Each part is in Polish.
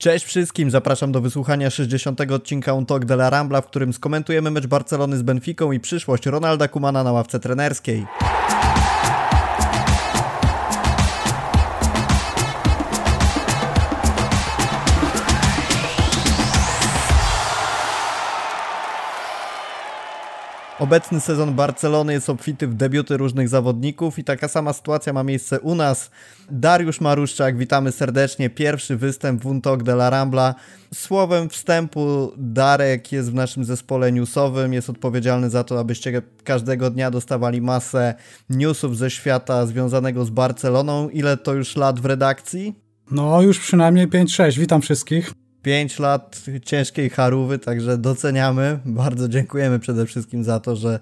Cześć wszystkim, zapraszam do wysłuchania 60. odcinka Un Talk de la Rambla, w którym skomentujemy mecz Barcelony z Benficą i przyszłość Ronalda Kumana na ławce trenerskiej. Obecny sezon Barcelony jest obfity w debiuty różnych zawodników i taka sama sytuacja ma miejsce u nas. Dariusz Maruszczak, witamy serdecznie. Pierwszy występ w Untok de la Rambla. Słowem wstępu Darek jest w naszym zespole newsowym, jest odpowiedzialny za to, abyście każdego dnia dostawali masę newsów ze świata związanego z Barceloną. Ile to już lat w redakcji? No, już przynajmniej 5-6. Witam wszystkich. 5 lat ciężkiej charówy, także doceniamy. Bardzo dziękujemy przede wszystkim za to, że,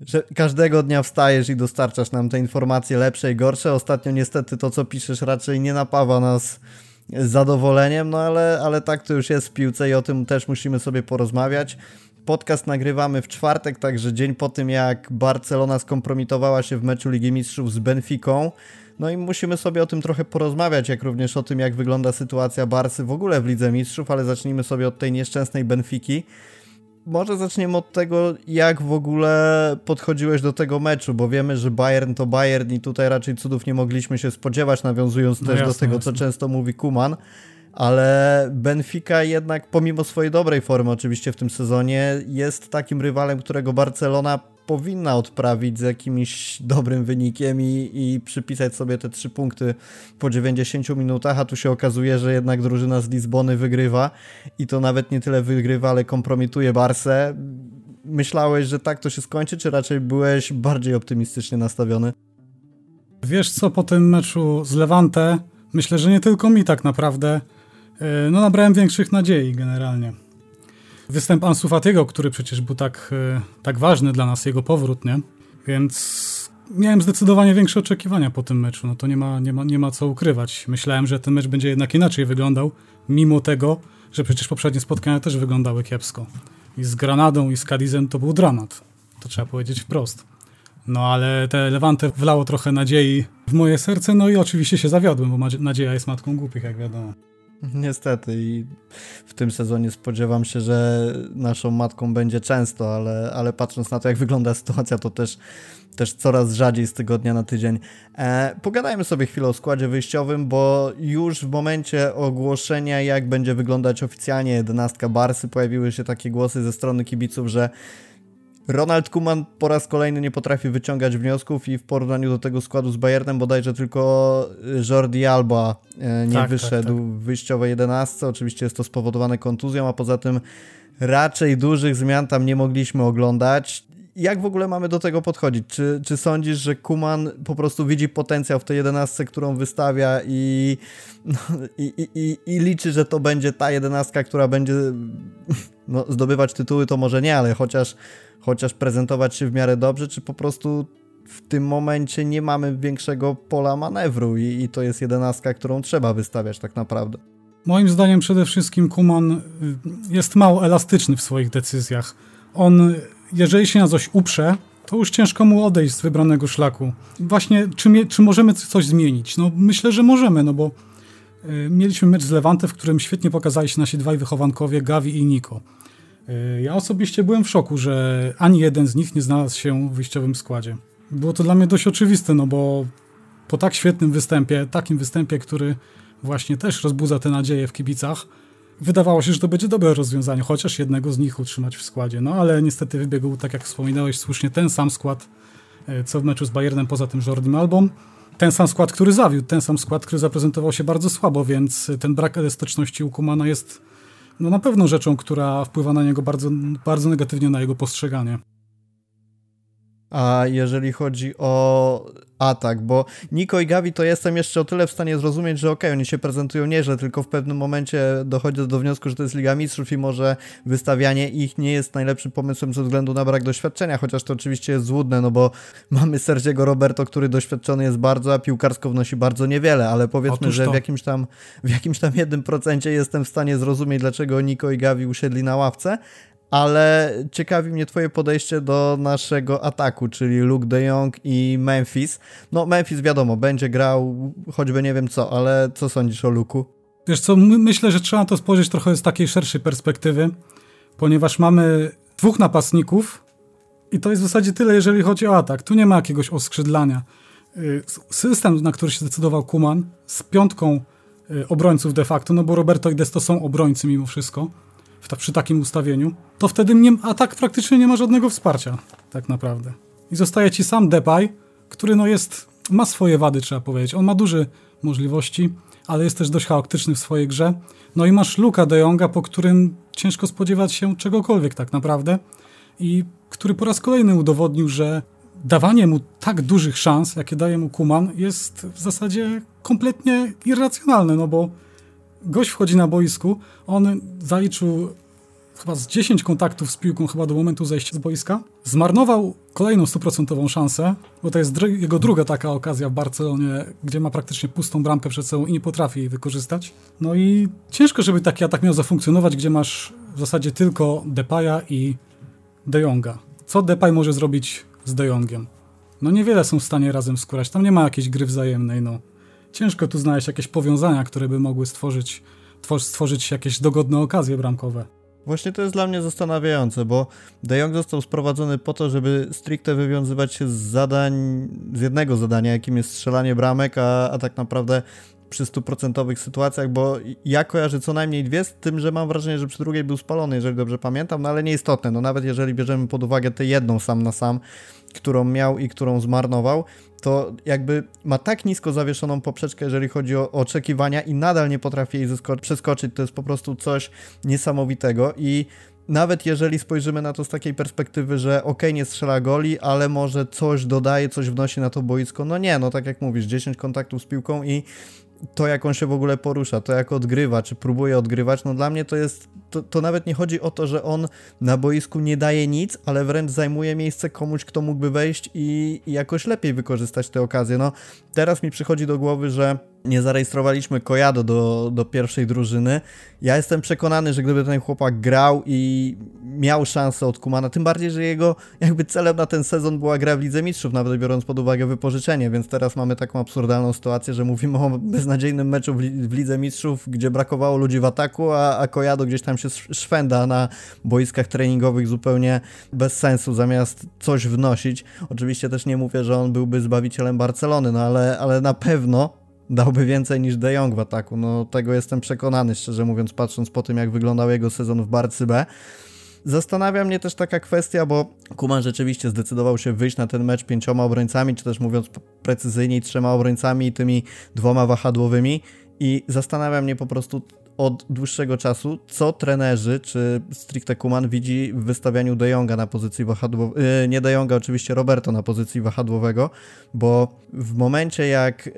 że każdego dnia wstajesz i dostarczasz nam te informacje lepsze i gorsze. Ostatnio niestety to, co piszesz, raczej nie napawa nas zadowoleniem, no ale, ale tak to już jest w piłce i o tym też musimy sobie porozmawiać. Podcast nagrywamy w czwartek, także dzień po tym, jak Barcelona skompromitowała się w meczu Ligi Mistrzów z Benficą. No i musimy sobie o tym trochę porozmawiać, jak również o tym, jak wygląda sytuacja Barsy w ogóle w Lidze Mistrzów, ale zacznijmy sobie od tej nieszczęsnej Benfiki. Może zaczniemy od tego, jak w ogóle podchodziłeś do tego meczu, bo wiemy, że Bayern to Bayern i tutaj raczej cudów nie mogliśmy się spodziewać, nawiązując no też jasne, do tego, jasne. co często mówi Kuman ale Benfica jednak pomimo swojej dobrej formy oczywiście w tym sezonie jest takim rywalem, którego Barcelona powinna odprawić z jakimś dobrym wynikiem i, i przypisać sobie te trzy punkty po 90 minutach, a tu się okazuje, że jednak drużyna z Lizbony wygrywa i to nawet nie tyle wygrywa, ale kompromituje Barsę. Myślałeś, że tak to się skończy, czy raczej byłeś bardziej optymistycznie nastawiony? Wiesz co, po tym meczu z Levante, myślę, że nie tylko mi tak naprawdę, e, no nabrałem większych nadziei generalnie występ Ansu Fatiego, który przecież był tak, e, tak ważny dla nas, jego powrót, nie? Więc miałem zdecydowanie większe oczekiwania po tym meczu, no to nie ma, nie ma, nie ma co ukrywać. Myślałem, że ten mecz będzie jednak inaczej wyglądał, mimo tego, że przecież poprzednie spotkania też wyglądały kiepsko. I z Granadą i z Cadizem to był dramat. To trzeba powiedzieć wprost. No ale te Levante wlało trochę nadziei w moje serce, no i oczywiście się zawiodłem, bo nadzieja jest matką głupich, jak wiadomo. Niestety i w tym sezonie spodziewam się, że naszą matką będzie często, ale, ale patrząc na to, jak wygląda sytuacja, to też, też coraz rzadziej z tygodnia na tydzień. E, pogadajmy sobie chwilę o składzie wyjściowym, bo już w momencie ogłoszenia, jak będzie wyglądać oficjalnie jedenastka Barsy, pojawiły się takie głosy ze strony kibiców, że Ronald Kuman po raz kolejny nie potrafi wyciągać wniosków i w porównaniu do tego składu z Bayernem bodajże tylko Jordi Alba e, nie tak, tak wyszedł tak, tak. w wyjściowej 11. Oczywiście jest to spowodowane kontuzją, a poza tym raczej dużych zmian tam nie mogliśmy oglądać. Jak w ogóle mamy do tego podchodzić? Czy, czy sądzisz, że Kuman po prostu widzi potencjał w tej 11, którą wystawia i, no, i, i, i, liczy, że to będzie ta 11, która będzie no, zdobywać tytuły, to może nie, ale chociaż chociaż prezentować się w miarę dobrze, czy po prostu w tym momencie nie mamy większego pola manewru i, i to jest jedenastka, którą trzeba wystawiać tak naprawdę. Moim zdaniem przede wszystkim Kuman jest mało elastyczny w swoich decyzjach. On, jeżeli się na coś uprze, to już ciężko mu odejść z wybranego szlaku. Właśnie, czy, czy możemy coś zmienić? No myślę, że możemy, no bo y, mieliśmy mecz z Levante, w którym świetnie pokazali się nasi dwaj wychowankowie, Gavi i Nico. E, ja osobiście byłem w szoku, że ani jeden z nich nie znalazł się w wyjściowym składzie. Było to dla mnie dość oczywiste, no bo po tak świetnym występie, takim występie, który właśnie też rozbudza te nadzieje w kibicach, wydawało się, że to będzie dobre rozwiązanie, chociaż jednego z nich utrzymać w składzie. No ale niestety wybiegł, tak jak wspominałeś słusznie, ten sam skład, e, co w meczu z Bayernem, poza tym Jordim Albą. Ten sam skład, który zawiódł, ten sam skład, który zaprezentował się bardzo słabo, więc ten brak elastyczności u Kumana jest no na pewno rzeczą, która wpływa na niego bardzo, bardzo negatywnie na jego postrzeganie. A jeżeli chodzi o atak, bo Niko i Gavi to jestem jeszcze o tyle w stanie zrozumieć, że okej, okay, oni się prezentują nieźle, tylko w pewnym momencie dochodzi do wniosku, że to jest Liga Mistrzów i może wystawianie ich nie jest najlepszym pomysłem ze względu na brak doświadczenia, chociaż to oczywiście jest złudne, no bo mamy Sergiego Roberto, który doświadczony jest bardzo, a piłkarsko wnosi bardzo niewiele, ale powiedzmy, że w jakimś tam w jakimś tam jednym procencie jestem w stanie zrozumieć, dlaczego Niko i Gavi usiedli na ławce, ale ciekawi mnie twoje podejście do naszego ataku, czyli Luke de Jong i Memphis. No Memphis wiadomo, będzie grał choćby nie wiem co, ale co sądzisz o Luku? Wiesz co, myślę, że trzeba to spojrzeć trochę z takiej szerszej perspektywy, ponieważ mamy dwóch napastników i to jest w zasadzie tyle, jeżeli chodzi o atak. Tu nie ma jakiegoś oskrzydlania. Y, system, na który się zdecydował Kuman, z piątką y, obrońców de facto, no bo Roberto i Desto są obrońcy mimo wszystko, przy takim ustawieniu, to wtedy nie, atak praktycznie nie ma żadnego wsparcia, tak naprawdę. I zostaje ci sam Depay, który no jest, ma swoje wady, trzeba powiedzieć. On ma duże możliwości, ale jest też dość chaotyczny w swojej grze. No i masz Luka de Jonga, po którym ciężko spodziewać się czegokolwiek tak naprawdę i który po raz kolejny udowodnił, że dawanie mu tak dużych szans, jakie daje mu Kuman, jest w zasadzie kompletnie irracjonalne, no bo gość wchodzi na boisku, on zaliczył chyba z 10 kontaktów z piłką chyba do momentu zejścia z boiska. Zmarnował kolejną stuprocentową szansę, bo to jest jego druga taka okazja w Barcelonie, gdzie ma praktycznie pustą bramkę przed sobą i nie potrafi jej wykorzystać. No i ciężko, żeby taki atak miał zafunkcjonować, gdzie masz w zasadzie tylko Depaya i De Jonga. Co Depay może zrobić z De Jongiem? No niewiele są w stanie razem skórać. Tam nie ma jakiejś gry wzajemnej, no. Ciężko tu znaleźć jakieś powiązania, które by mogły stworzyć, stworzyć jakieś dogodne okazje bramkowe. Właśnie to jest dla mnie zastanawiające, bo De Jong został sprowadzony po to, żeby stricte wywiązywać się z zadań, z jednego zadania, jakim jest strzelanie bramek, a, a tak naprawdę przy stuprocentowych sytuacjach, bo ja kojarzę co najmniej dwie, z tym, że mam wrażenie, że przy drugiej był spalony, jeżeli dobrze pamiętam, no ale nieistotne, no nawet jeżeli bierzemy pod uwagę tę jedną sam na sam, którą miał i którą zmarnował, to jakby ma tak nisko zawieszoną poprzeczkę, jeżeli chodzi o oczekiwania i nadal nie potrafi jej przeskoczyć. To jest po prostu coś niesamowitego i nawet jeżeli spojrzymy na to z takiej perspektywy, że ok, nie strzela goli, ale może coś dodaje, coś wnosi na to boisko, no nie, no tak jak mówisz, 10 kontaktów z piłką i to, jak on się w ogóle porusza, to jak odgrywa, czy próbuje odgrywać, no dla mnie to jest, to, to, nawet nie chodzi o to, że on na boisku nie daje nic, ale wręcz zajmuje miejsce komuś, kto mógłby wejść i, i jakoś lepiej wykorzystać tę okazję. No, teraz mi przychodzi do głowy, że nie zarejestrowaliśmy Kojado do, do pierwszej drużyny. Ja jestem przekonany, że gdyby ten chłopak grał i miał szansę od Kumana, tym bardziej, że jego jakby celem na ten sezon była gra w Lidze Mistrzów, nawet biorąc pod uwagę wypożyczenie, więc teraz mamy taką absurdalną sytuację, że mówimy o beznadziejnym meczu w, Lidze Mistrzów, gdzie brakowało ludzi w ataku, a, a Kojado gdzieś tam się szwenda na boiskach treningowych zupełnie bez sensu, zamiast coś wnosić. Oczywiście też nie mówię, że on byłby zbawicielem Barcelony, no ale, ale na pewno dałby więcej niż De Jong w ataku. No tego jestem przekonany, szczerze mówiąc, patrząc po tym, jak wyglądał jego sezon w Barcy B. Zastanawia mnie też taka kwestia, bo Kuman rzeczywiście zdecydował się wyjść na ten mecz pięcioma obrońcami, czy też mówiąc precyzyjniej, trzema obrońcami i tymi dwoma wahadłowymi. I zastanawia mnie po prostu od dłuższego czasu, co trenerzy, czy stricte Kuman widzi w wystawianiu De Jonga na pozycji wahadłowego, yy, nie De Jonga, oczywiście Roberto na pozycji wahadłowego, bo w momencie jak yy,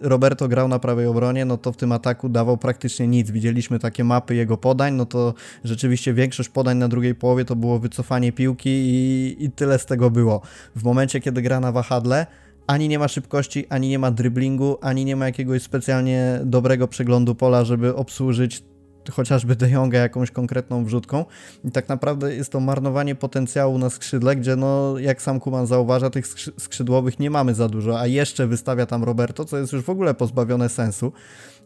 Roberto grał na prawej obronie, no to w tym ataku dawał praktycznie nic. Widzieliśmy takie mapy jego podań, no to rzeczywiście większość podań na drugiej połowie to było wycofanie piłki i, i tyle z tego było. W momencie, kiedy gra na wahadle, ani nie ma szybkości, ani nie ma driblingu, ani nie ma jakiegoś specjalnie dobrego przeglądu pola, żeby obsłużyć chociażby De Jonga jakąś konkretną wrzutką. I tak naprawdę jest to marnowanie potencjału na skrzydle, gdzie no jak sam Kuman zauważa, tych skrzydłowych nie mamy za dużo, a jeszcze wystawia tam Roberto, co jest już w ogóle pozbawione sensu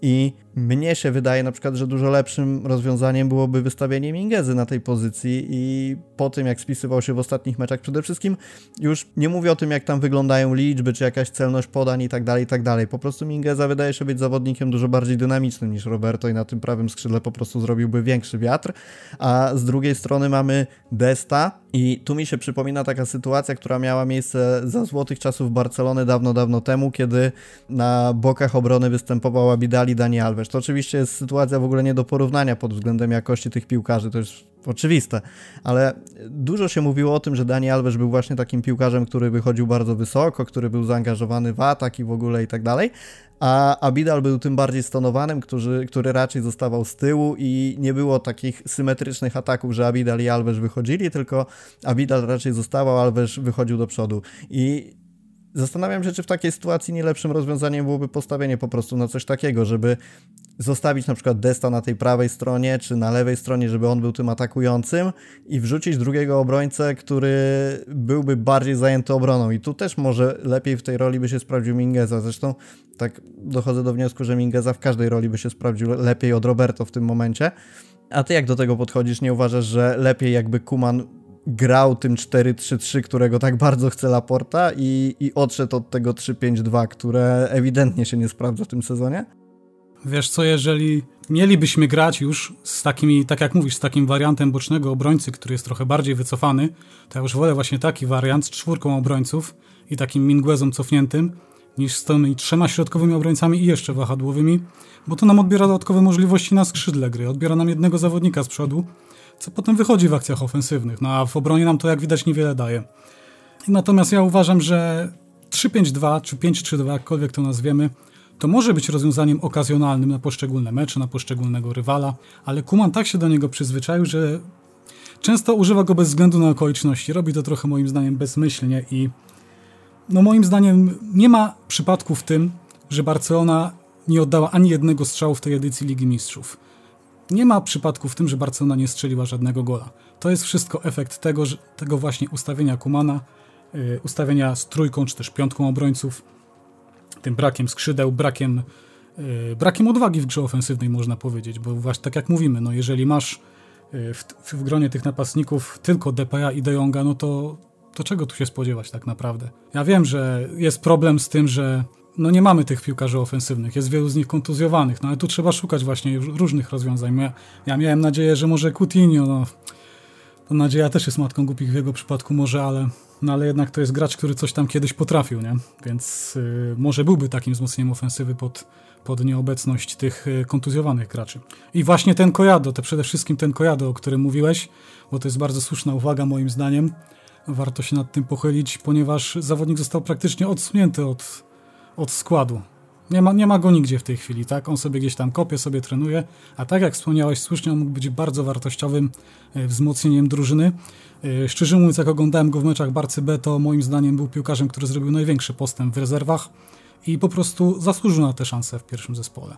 i mnie się wydaje na przykład, że dużo lepszym rozwiązaniem byłoby wystawienie Mingezy na tej pozycji i po tym jak spisywał się w ostatnich meczach przede wszystkim już nie mówię o tym jak tam wyglądają liczby, czy jakaś celność podań i tak dalej, i tak dalej. Po prostu Mingeza wydaje się być zawodnikiem dużo bardziej dynamicznym niż Roberto i na tym prawym skrzydle po prostu zrobiłby większy wiatr, a z drugiej strony mamy Desta i tu mi się przypomina taka sytuacja, która miała miejsce za złotych czasów Barcelony dawno, dawno temu, kiedy na bokach obrony występował Abidali Dani Alves. To oczywiście jest sytuacja w ogóle nie do porównania pod względem jakości tych piłkarzy, to jest oczywiste, ale dużo się mówiło o tym, że Dani Alves był właśnie takim piłkarzem, który wychodził bardzo wysoko, który był zaangażowany w atak i w ogóle i tak dalej, a Abidal był tym bardziej stonowanym, który, który raczej zostawał z tyłu i nie było takich symetrycznych ataków, że Abidal i Alves wychodzili, tylko Abidal raczej zostawał, Alves wychodził do przodu. I Zastanawiam się, czy w takiej sytuacji nie lepszym rozwiązaniem byłoby postawienie po prostu na coś takiego, żeby zostawić na przykład Desta na tej prawej stronie, czy na lewej stronie, żeby on był tym atakującym i wrzucić drugiego obrońcę, który byłby bardziej zajęty obroną. I tu też może lepiej w tej roli by się sprawdził Mingeza. Zresztą tak dochodzę do wniosku, że Mingeza w każdej roli by się sprawdził lepiej od Roberto w tym momencie. A ty jak do tego podchodzisz? Nie uważasz, że lepiej jakby Kuman grał tym 4-3-3, którego tak bardzo chce Laporta i, i odszedł od tego 3-5-2, które ewidentnie się nie sprawdza w tym sezonie? Wiesz co, jeżeli mielibyśmy grać już z takimi, tak jak mówisz, z takim wariantem bocznego obrońcy, który jest trochę bardziej wycofany, to ja już wolę właśnie taki wariant z czwórką obrońców i takim Minguezą cofniętym, niż z tymi trzema środkowymi obrońcami i jeszcze wahadłowymi, bo to nam odbiera dodatkowe możliwości na skrzydle gry, odbiera nam jednego zawodnika z przodu, co potem wychodzi w akcjach ofensywnych, no a w obronie nam to jak widać niewiele daje. Natomiast ja uważam, że 3-5-2 czy 5-3-2, jakkolwiek to nazwiemy, to może być rozwiązaniem okazjonalnym na poszczególne mecze, na poszczególnego rywala, ale Kuman tak się do niego przyzwyczaił, że często używa go bez względu na okoliczności. Robi to trochę moim zdaniem bezmyślnie i no moim zdaniem nie ma przypadku w tym, że Barcelona nie oddała ani jednego strzału w tej edycji Ligi Mistrzów. Nie ma przypadku w tym, że Barcelona nie strzeliła żadnego gola. To jest wszystko efekt tego, tego właśnie ustawienia Kumana, yy, ustawienia z trójką czy też piątką obrońców, tym brakiem skrzydeł, brakiem, yy, brakiem odwagi w grze ofensywnej można powiedzieć, bo właśnie tak jak mówimy, no jeżeli masz yy, w, w, gronie tych napastników tylko DPA i De Jonga, no to, to czego tu się spodziewać tak naprawdę? Ja wiem, że jest problem z tym, że no nie mamy tych piłkarzy ofensywnych, jest wielu z nich kontuzjowanych, no ale tu trzeba szukać właśnie różnych rozwiązań. Ja, ja miałem nadzieję, że może Coutinho, no to nadzieja też jest matką głupich w jego przypadku może, ale, no ale jednak to jest gracz, który coś tam kiedyś potrafił, nie? Więc y, może byłby takim wzmocnieniem ofensywy pod, pod nieobecność tych y, kontuzjowanych graczy. I właśnie ten Kojado, to przede wszystkim ten Kojado, o którym mówiłeś, bo to jest bardzo słuszna uwaga moim zdaniem, warto się nad tym pochylić, ponieważ zawodnik został praktycznie odsunięty od od składu. Nie ma, nie ma go nigdzie w tej chwili, tak? On sobie gdzieś tam kopie, sobie trenuje, a tak jak wspomniałeś słusznie, on mógł być bardzo wartościowym e, wzmocnieniem drużyny. E, szczerze mówiąc, jak oglądałem go w meczach Barcy B, to moim zdaniem był piłkarzem, który zrobił największy postęp w rezerwach i po prostu zasłużył na tę szansę w pierwszym zespole.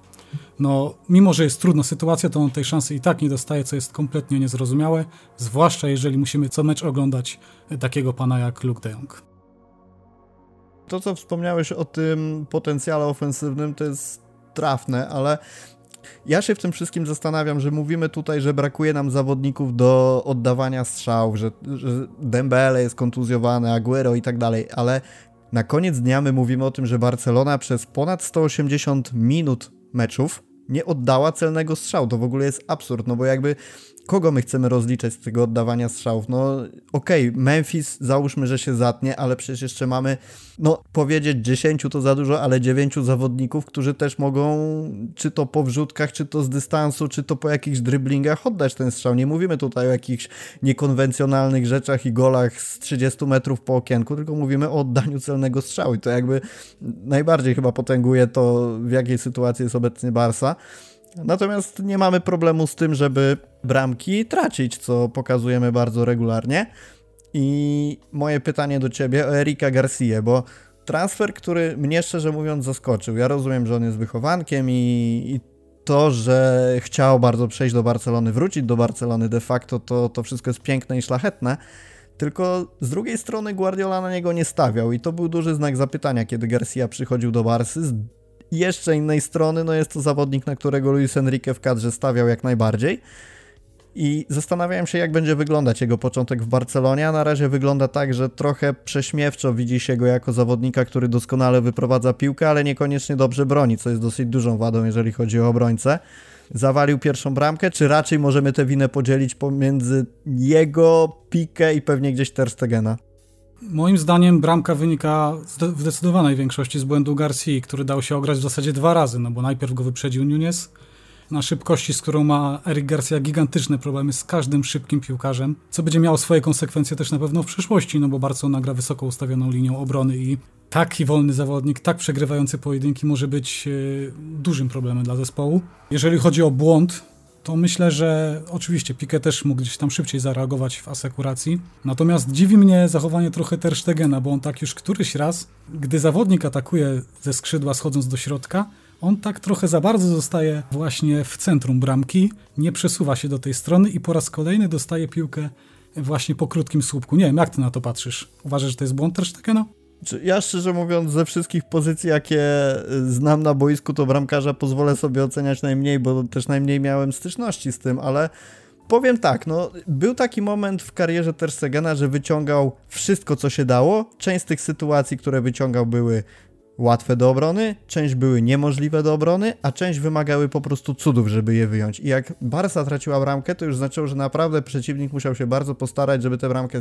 No, mimo że jest trudna sytuacja, to on tej szansy i tak nie dostaje, co jest kompletnie niezrozumiałe, zwłaszcza jeżeli musimy co mecz oglądać takiego pana jak Luke de Jong to, co wspomniałeś o tym potencjale ofensywnym, to jest trafne, ale ja się w tym wszystkim zastanawiam, że mówimy tutaj, że brakuje nam zawodników do oddawania strzałów, że, że Dembele jest kontuzjowany, Aguero i tak dalej, ale na koniec dnia my mówimy o tym, że Barcelona przez ponad 180 minut meczów nie oddała celnego strzału. To w ogóle jest absurd, no bo jakby kogo my chcemy rozliczać z tego oddawania strzałów? No okej, okay, Memphis załóżmy, że się zatnie, ale przecież jeszcze mamy, no powiedzieć 10 to za dużo, ale 9 zawodników, którzy też mogą, czy to po wrzutkach, czy to z dystansu, czy to po jakichś driblingach oddać ten strzał. Nie mówimy tutaj o jakichś niekonwencjonalnych rzeczach i golach z 30 metrów po okienku, tylko mówimy o oddaniu celnego strzału i to jakby najbardziej chyba potęguje to, w jakiej sytuacji jest obecnie Barsa. Natomiast nie mamy problemu z tym, żeby bramki tracić, co pokazujemy bardzo regularnie. I moje pytanie do ciebie o Erika Garcia, bo transfer, który mnie szczerze mówiąc zaskoczył. Ja rozumiem, że on jest wychowankiem i, i to, że chciał bardzo przejść do Barcelony, wrócić do Barcelony de facto, to, to wszystko jest piękne i szlachetne. Tylko z drugiej strony Guardiola na niego nie stawiał i to był duży znak zapytania, kiedy Garcia przychodził do Barsy jeszcze innej strony, no jest to zawodnik, na którego Luis Enrique w kadrze stawiał jak najbardziej. I zastanawiałem się, jak będzie wyglądać jego początek w Barcelonie, a na razie wygląda tak, że trochę prześmiewczo widzi się go jako zawodnika, który doskonale wyprowadza piłkę, ale niekoniecznie dobrze broni, co jest dosyć dużą wadą, jeżeli chodzi o obrońcę. Zawalił pierwszą bramkę, czy raczej możemy tę winę podzielić pomiędzy jego, Pikę i pewnie gdzieś Terstegena? Moim zdaniem bramka wynika w zdecydowanej większości z błędu Garcia, który dał się ograć w zasadzie dwa razy, no bo najpierw go wyprzedził Nunes na szybkości, z którą ma Eric Garcia gigantyczne problemy z każdym szybkim piłkarzem, co będzie miało swoje konsekwencje też na pewno w przyszłości, no bo Barcelona gra wysoko ustawioną linią obrony i taki wolny zawodnik, tak przegrywający pojedynki może być e, dużym problemem dla zespołu. Jeżeli chodzi o błąd, to myślę, że oczywiście Piqué też mógł gdzieś tam szybciej zareagować w asekuracji. Natomiast dziwi mnie zachowanie trochę Ter Stegena, bo on tak już któryś raz, gdy zawodnik atakuje ze skrzydła schodząc do środka, On tak trochę za bardzo zostaje właśnie w centrum bramki, nie przesuwa się do tej strony i po raz kolejny dostaje piłkę właśnie po krótkim słupku. Nie wiem, jak ty na to patrzysz? Uważasz, że to jest błąd Ter Stegena? Ja szczerze mówiąc, ze wszystkich pozycji, jakie znam na boisku, to bramkarza pozwolę sobie oceniać najmniej, bo też najmniej miałem styczności z tym, ale powiem tak, no, był taki moment w karierze Tersegena, że wyciągał wszystko, co się dało. Część z tych sytuacji, które wyciągał, były łatwe do obrony, część były niemożliwe do obrony, a część wymagały po prostu cudów, żeby je wyjąć. I jak Barca traciła bramkę, to już znaczyło, że naprawdę przeciwnik musiał się bardzo postarać, żeby tę bramkę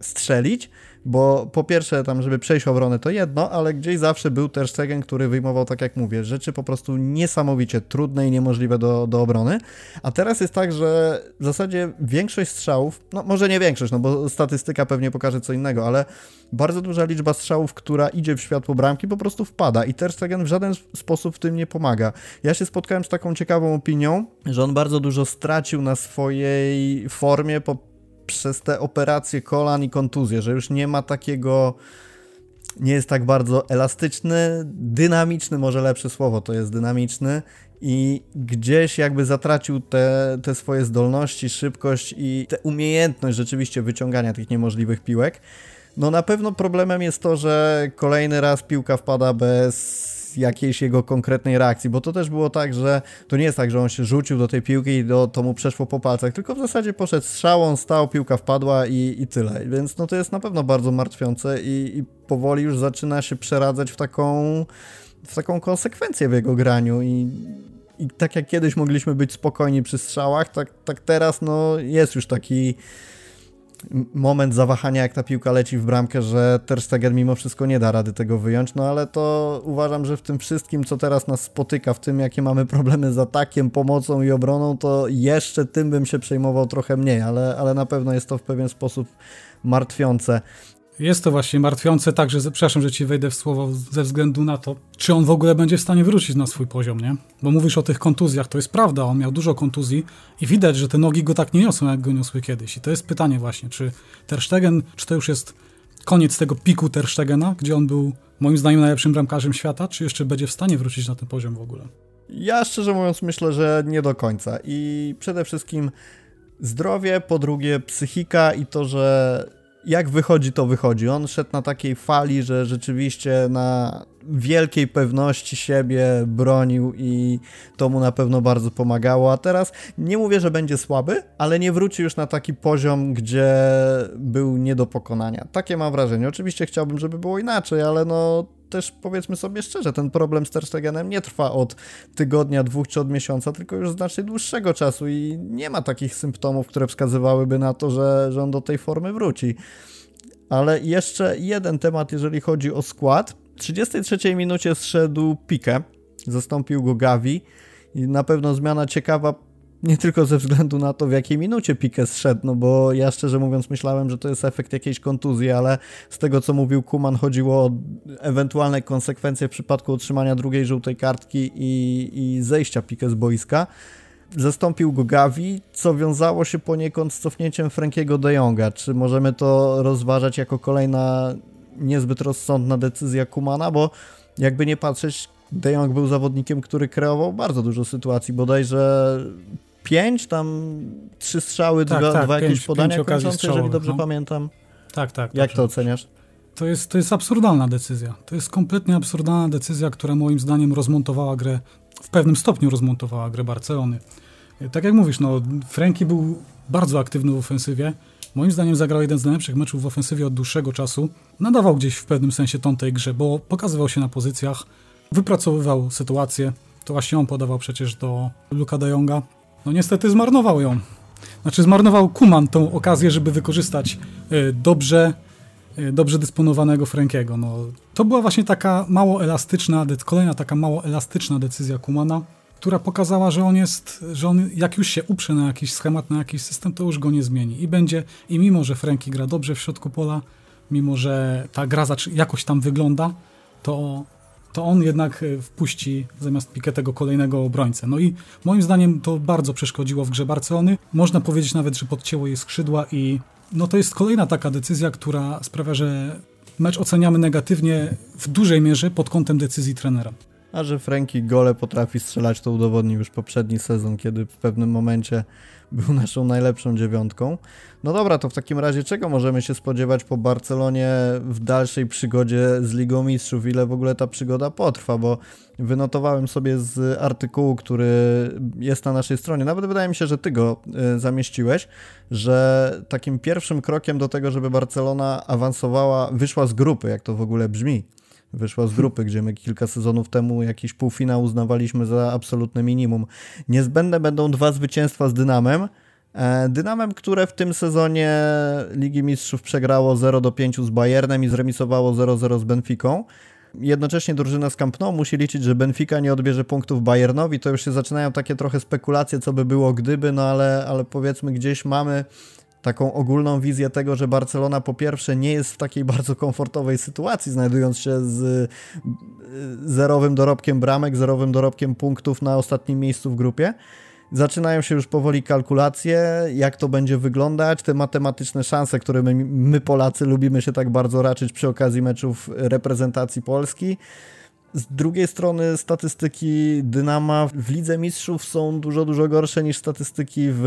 strzelić, bo po pierwsze tam, żeby przejść obronę to jedno, ale gdzieś zawsze był też Stegen, który wyjmował, tak jak mówię, rzeczy po prostu niesamowicie trudne i niemożliwe do, do obrony, a teraz jest tak, że w zasadzie większość strzałów, no może nie większość, no bo statystyka pewnie pokaże co innego, ale bardzo duża liczba strzałów, która idzie w światło bramki po prostu wpada i Ter Stegen w żaden sposób w tym nie pomaga. Ja się spotkałem z taką ciekawą opinią, że on bardzo dużo stracił na swojej formie po przez te operacje kolan i kontuzje, że już nie ma takiego, nie jest tak bardzo elastyczny, dynamiczny, może lepsze słowo to jest dynamiczny i gdzieś jakby zatracił te, te swoje zdolności, szybkość i tę umiejętność rzeczywiście wyciągania tych niemożliwych piłek. No na pewno problemem jest to, że kolejny raz piłka wpada bez jakiejś jego konkretnej reakcji, bo to też było tak, że to nie jest tak, że on się rzucił do tej piłki i do, to mu przeszło po palcach, tylko w zasadzie poszedł strzałą, stał, piłka wpadła i, i tyle. Więc no to jest na pewno bardzo martwiące i, i powoli już zaczyna się przeradzać w taką, w taką konsekwencję w jego graniu i i tak jak kiedyś mogliśmy być spokojni przy strzałach, tak, tak teraz no, jest już taki moment zawahania, jak ta piłka leci w bramkę, że Ter Stegen mimo wszystko nie da rady tego wyjąć, no ale to uważam, że w tym wszystkim, co teraz nas spotyka, w tym, jakie mamy problemy z atakiem, pomocą i obroną, to jeszcze tym bym się przejmował trochę mniej, ale, ale na pewno jest to w pewien sposób martwiące. Jest to właśnie martwiące, także przepraszam, że ci wejdę w słowo ze względu na to, czy on w ogóle będzie w stanie wrócić na swój poziom, nie? Bo mówisz o tych kontuzjach, to jest prawda, on miał dużo kontuzji i widać, że te nogi go tak nie niosą, jak go niosły kiedyś. I to jest pytanie właśnie, czy Ter Stegen, czy to już jest koniec tego piku Ter Stegena, gdzie on był moim zdaniem najlepszym bramkarzem świata, czy jeszcze będzie w stanie wrócić na ten poziom w ogóle? Ja szczerze mówiąc myślę, że nie do końca i przede wszystkim zdrowie, po drugie psychika i to, że jak wychodzi, to wychodzi. On szedł na takiej fali, że rzeczywiście na wielkiej pewności siebie bronił i to mu na pewno bardzo pomagało. A teraz nie mówię, że będzie słaby, ale nie wróci już na taki poziom, gdzie był nie do pokonania. Takie mam wrażenie. Oczywiście chciałbym, żeby było inaczej, ale no też powiedzmy sobie szczerze, ten problem z Terstegenem nie trwa od tygodnia, dwóch czy od miesiąca, tylko już znacznie dłuższego czasu i nie ma takich symptomów, które wskazywałyby na to, że, że on do tej formy wróci. Ale jeszcze jeden temat, jeżeli chodzi o skład. W 33 minucie zszedł Pique, zastąpił go Gavi i na pewno zmiana ciekawa nie tylko ze względu na to, w jakiej minucie Piqué zszedł, no bo ja szczerze mówiąc myślałem, że to jest efekt jakiejś kontuzji, ale z tego co mówił Kuman chodziło o ewentualne konsekwencje w przypadku otrzymania drugiej żółtej kartki i, i zejścia Piqué z boiska. Zastąpił go Gavi, co wiązało się poniekąd z cofnięciem Frankiego de Jonga. Czy możemy to rozważać jako kolejna niezbyt rozsądna decyzja Kumana, bo jakby nie patrzeć, De Jong był zawodnikiem, który kreował bardzo dużo sytuacji, bodajże pięć, tam trzy strzały, tak, dwa, tak, dwa pięć, jakieś podania kończące, jeżeli dobrze no. pamiętam. Tak, tak. Jak dobrze. to oceniasz? To jest, to jest absurdalna decyzja. To jest kompletnie absurdalna decyzja, która moim zdaniem rozmontowała grę, w pewnym stopniu rozmontowała grę Barcelony. Tak jak mówisz, no, Franki był bardzo aktywny w ofensywie. Moim zdaniem zagrał jeden z najlepszych meczów w ofensywie od dłuższego czasu. Nadawał gdzieś w pewnym sensie tą tej grze, bo pokazywał się na pozycjach, wypracowywał sytuację. To właśnie on podawał przecież do Luka de. No niestety zmarnował ją. Znaczy zmarnował Kuman tą okazję, żeby wykorzystać y, dobrze, y, dobrze dysponowanego Frankiego. No, to była właśnie taka mało elastyczna, kolejna taka mało elastyczna decyzja Kumana, która pokazała, że on jest, że on jak już się uprze na jakiś schemat, na jakiś system, to już go nie zmieni. I będzie, i mimo, że Franki gra dobrze w środku pola, mimo, że ta gra jakoś tam wygląda, to to on jednak e, wpuści zamiast Piketego kolejnego obrońcę. No i moim zdaniem to bardzo przeszkodziło w grze Barcelony. Można powiedzieć nawet, że podcięło jej skrzydła i no to jest kolejna taka decyzja, która sprawia, że mecz oceniamy negatywnie w dużej mierze pod kątem decyzji trenera. A że Franki gole potrafi strzelać, to udowodnił już poprzedni sezon, kiedy w pewnym momencie był naszą najlepszą dziewiątką. No dobra, to w takim razie czego możemy się spodziewać po Barcelonie w dalszej przygodzie z Ligą Mistrzów? Ile w ogóle ta przygoda potrwa? Bo wynotowałem sobie z artykułu, który jest na naszej stronie, nawet wydaje mi się, że ty go y, zamieściłeś, że takim pierwszym krokiem do tego, żeby Barcelona awansowała, wyszła z grupy, jak to w ogóle brzmi, wyszła z grupy, gdzie my kilka sezonów temu jakiś półfinał uznawaliśmy za absolutne minimum. Niezbędne będą dwa zwycięstwa z Dynamem. E, Dynamem, które w tym sezonie Ligi Mistrzów przegrało 0 do 5 z Bayernem i zremisowało 0-0 z Benficą. Jednocześnie drużyna z Camp Nou musi liczyć, że Benfica nie odbierze punktów Bayernowi. To już się zaczynają takie trochę spekulacje, co by było gdyby, no ale, ale powiedzmy gdzieś mamy taką ogólną wizję tego, że Barcelona po pierwsze nie jest w takiej bardzo komfortowej sytuacji, znajdując się z y, zerowym dorobkiem bramek, zerowym dorobkiem punktów na ostatnim miejscu w grupie. Zaczynają się już powoli kalkulacje, jak to będzie wyglądać, te matematyczne szanse, które my, my Polacy lubimy się tak bardzo raczyć przy okazji meczów reprezentacji Polski. Z drugiej strony statystyki Dynama w Lidze Mistrzów są dużo, dużo gorsze niż statystyki w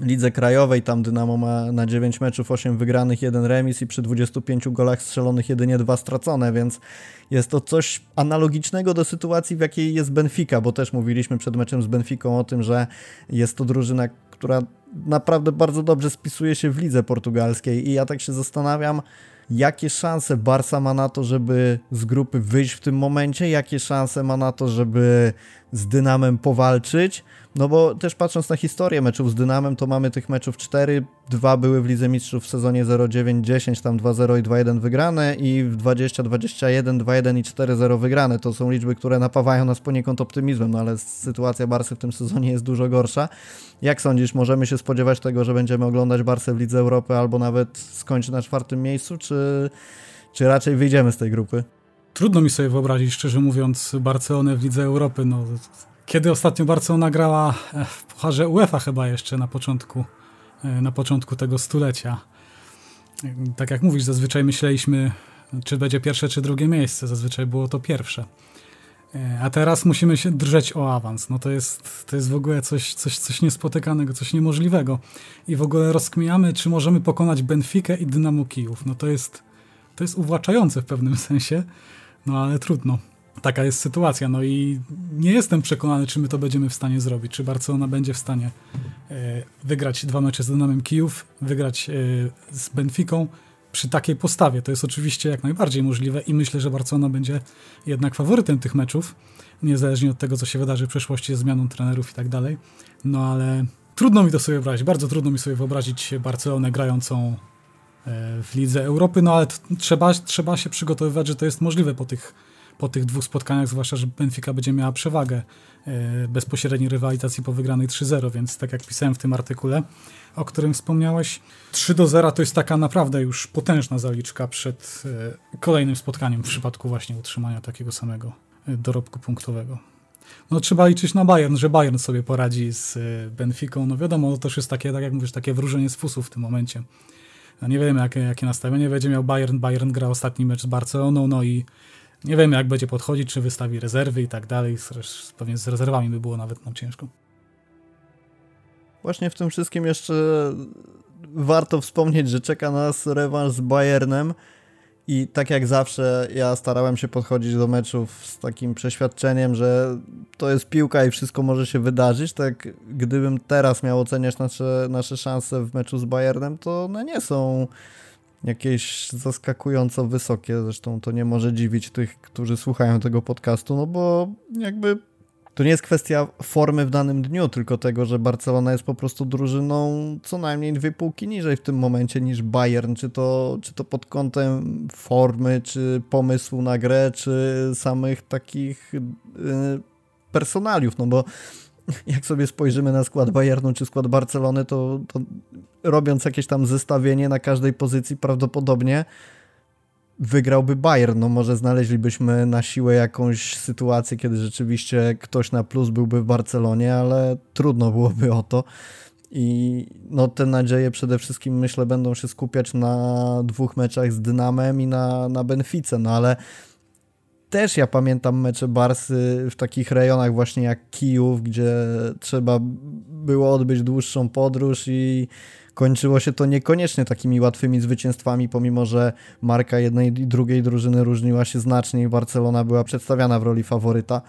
Lidze Krajowej. Tam Dynamo ma na 9 meczów 8 wygranych, 1 remis i przy 25 golach strzelonych jedynie 2 stracone, więc jest to coś analogicznego do sytuacji, w jakiej jest Benfica, bo też mówiliśmy przed meczem z Benficą o tym, że jest to drużyna, która naprawdę bardzo dobrze spisuje się w lidze portugalskiej i ja tak się zastanawiam, jakie szanse Barca ma na to, żeby z grupy wyjść w tym momencie, jakie szanse ma na to, żeby z Dynamem powalczyć. No bo też patrząc na historię meczów z Dynamem, to mamy tych meczów 4, dwa były w Lidze Mistrzów w sezonie 0-9-10, tam 2-0 i 2-1 wygrane i w 20-21, 2-1 i 4-0 wygrane. To są liczby, które napawają nas poniekąd optymizmem, no ale sytuacja Barsy w tym sezonie jest dużo gorsza. Jak sądzisz, możemy się spodziewać tego, że będziemy oglądać Barsę w Lidze Europy albo nawet skończy na czwartym miejscu, czy, czy raczej wyjdziemy z tej grupy? Trudno mi sobie wyobrazić, szczerze mówiąc, Barcelonę w Lidze Europy. No, kiedy ostatnio Barcelona grała e, w Pucharze UEFA chyba jeszcze na początku, e, na początku tego stulecia. Tak jak mówisz, zazwyczaj myśleliśmy, czy będzie pierwsze, czy drugie miejsce. Zazwyczaj było to pierwsze. E, a teraz musimy się drżeć o awans. No to jest, to jest w ogóle coś, coś, coś niespotykanego, coś niemożliwego. I w ogóle rozkminiamy, czy możemy pokonać Benfikę i Dynamo Kijów. No to jest, to jest uwłaczające w pewnym sensie, no ale trudno taka jest sytuacja. No i nie jestem przekonany, czy my to będziemy w stanie zrobić. Czy Barcelona będzie w stanie e, wygrać dwa mecze z Dynamem Kijów, wygrać e, z Benficą przy takiej postawie. To jest oczywiście jak najbardziej możliwe i myślę, że Barcelona będzie jednak faworytem tych meczów, niezależnie od tego, co się wydarzy w przyszłości z zmianą trenerów i tak dalej. No ale trudno mi to sobie wyobrazić, bardzo trudno mi sobie wyobrazić Barcelonę grającą w Lidze Europy, no ale trzeba, trzeba się przygotowywać, że to jest możliwe po tych po tych dwóch spotkaniach, zwłaszcza, że Benfica będzie miała przewagę e, bezpośredniej rywalizacji po wygranej 3-0, więc tak jak pisałem w tym artykule, o którym wspomniałeś, 3 do 0 to jest taka naprawdę już potężna zaliczka przed e, kolejnym spotkaniem w przypadku właśnie utrzymania takiego samego e, dorobku punktowego. No trzeba liczyć na Bayern, że Bayern sobie poradzi z Benficą. No wiadomo, to też jest takie, tak jak mówisz, takie wróżenie z fusów w tym momencie. No nie wiemy, jakie, jakie nastawienie będzie miał Bayern. Bayern gra ostatni mecz z Barceloną, no i nie wiemy, jak będzie podchodzić, czy wystawi rezerwy i tak dalej. Pewnie z rezerwami by było nawet nam ciężko. Właśnie w tym wszystkim jeszcze warto wspomnieć, że czeka nas rewanż z Bayernem i tak jak zawsze ja starałem się podchodzić do meczów z takim przeświadczeniem, że to jest piłka i wszystko może się wydarzyć. Tak gdybym teraz miał oceniać nasze, nasze szanse w meczu z Bayernem, to one nie są jakieś zaskakująco wysokie. Zresztą to nie może dziwić tych, którzy słuchają tego podcastu, no bo jakby to nie jest kwestia formy w danym dniu, tylko tego, że Barcelona jest po prostu drużyną co najmniej dwie półki niżej w tym momencie niż Bayern, czy to, czy to pod kątem formy, czy pomysłu na grę, czy samych takich yy, personaliów, no bo jak sobie spojrzymy na skład Bayernu czy skład Barcelony, to, to robiąc jakieś tam zestawienie na każdej pozycji prawdopodobnie wygrałby Bayern. No może znaleźlibyśmy na siłę jakąś sytuację, kiedy rzeczywiście ktoś na plus byłby w Barcelonie, ale trudno byłoby o to. I no te nadzieje przede wszystkim myślę będą się skupiać na dwóch meczach z Dynamem i na, na Benfice, no ale też ja pamiętam mecze Barsy w takich rejonach właśnie jak Kijów, gdzie trzeba było odbyć dłuższą podróż i kończyło się to niekoniecznie takimi łatwymi zwycięstwami, pomimo że marka jednej i drugiej drużyny różniła się znacznie i Barcelona była przedstawiana w roli faworyta.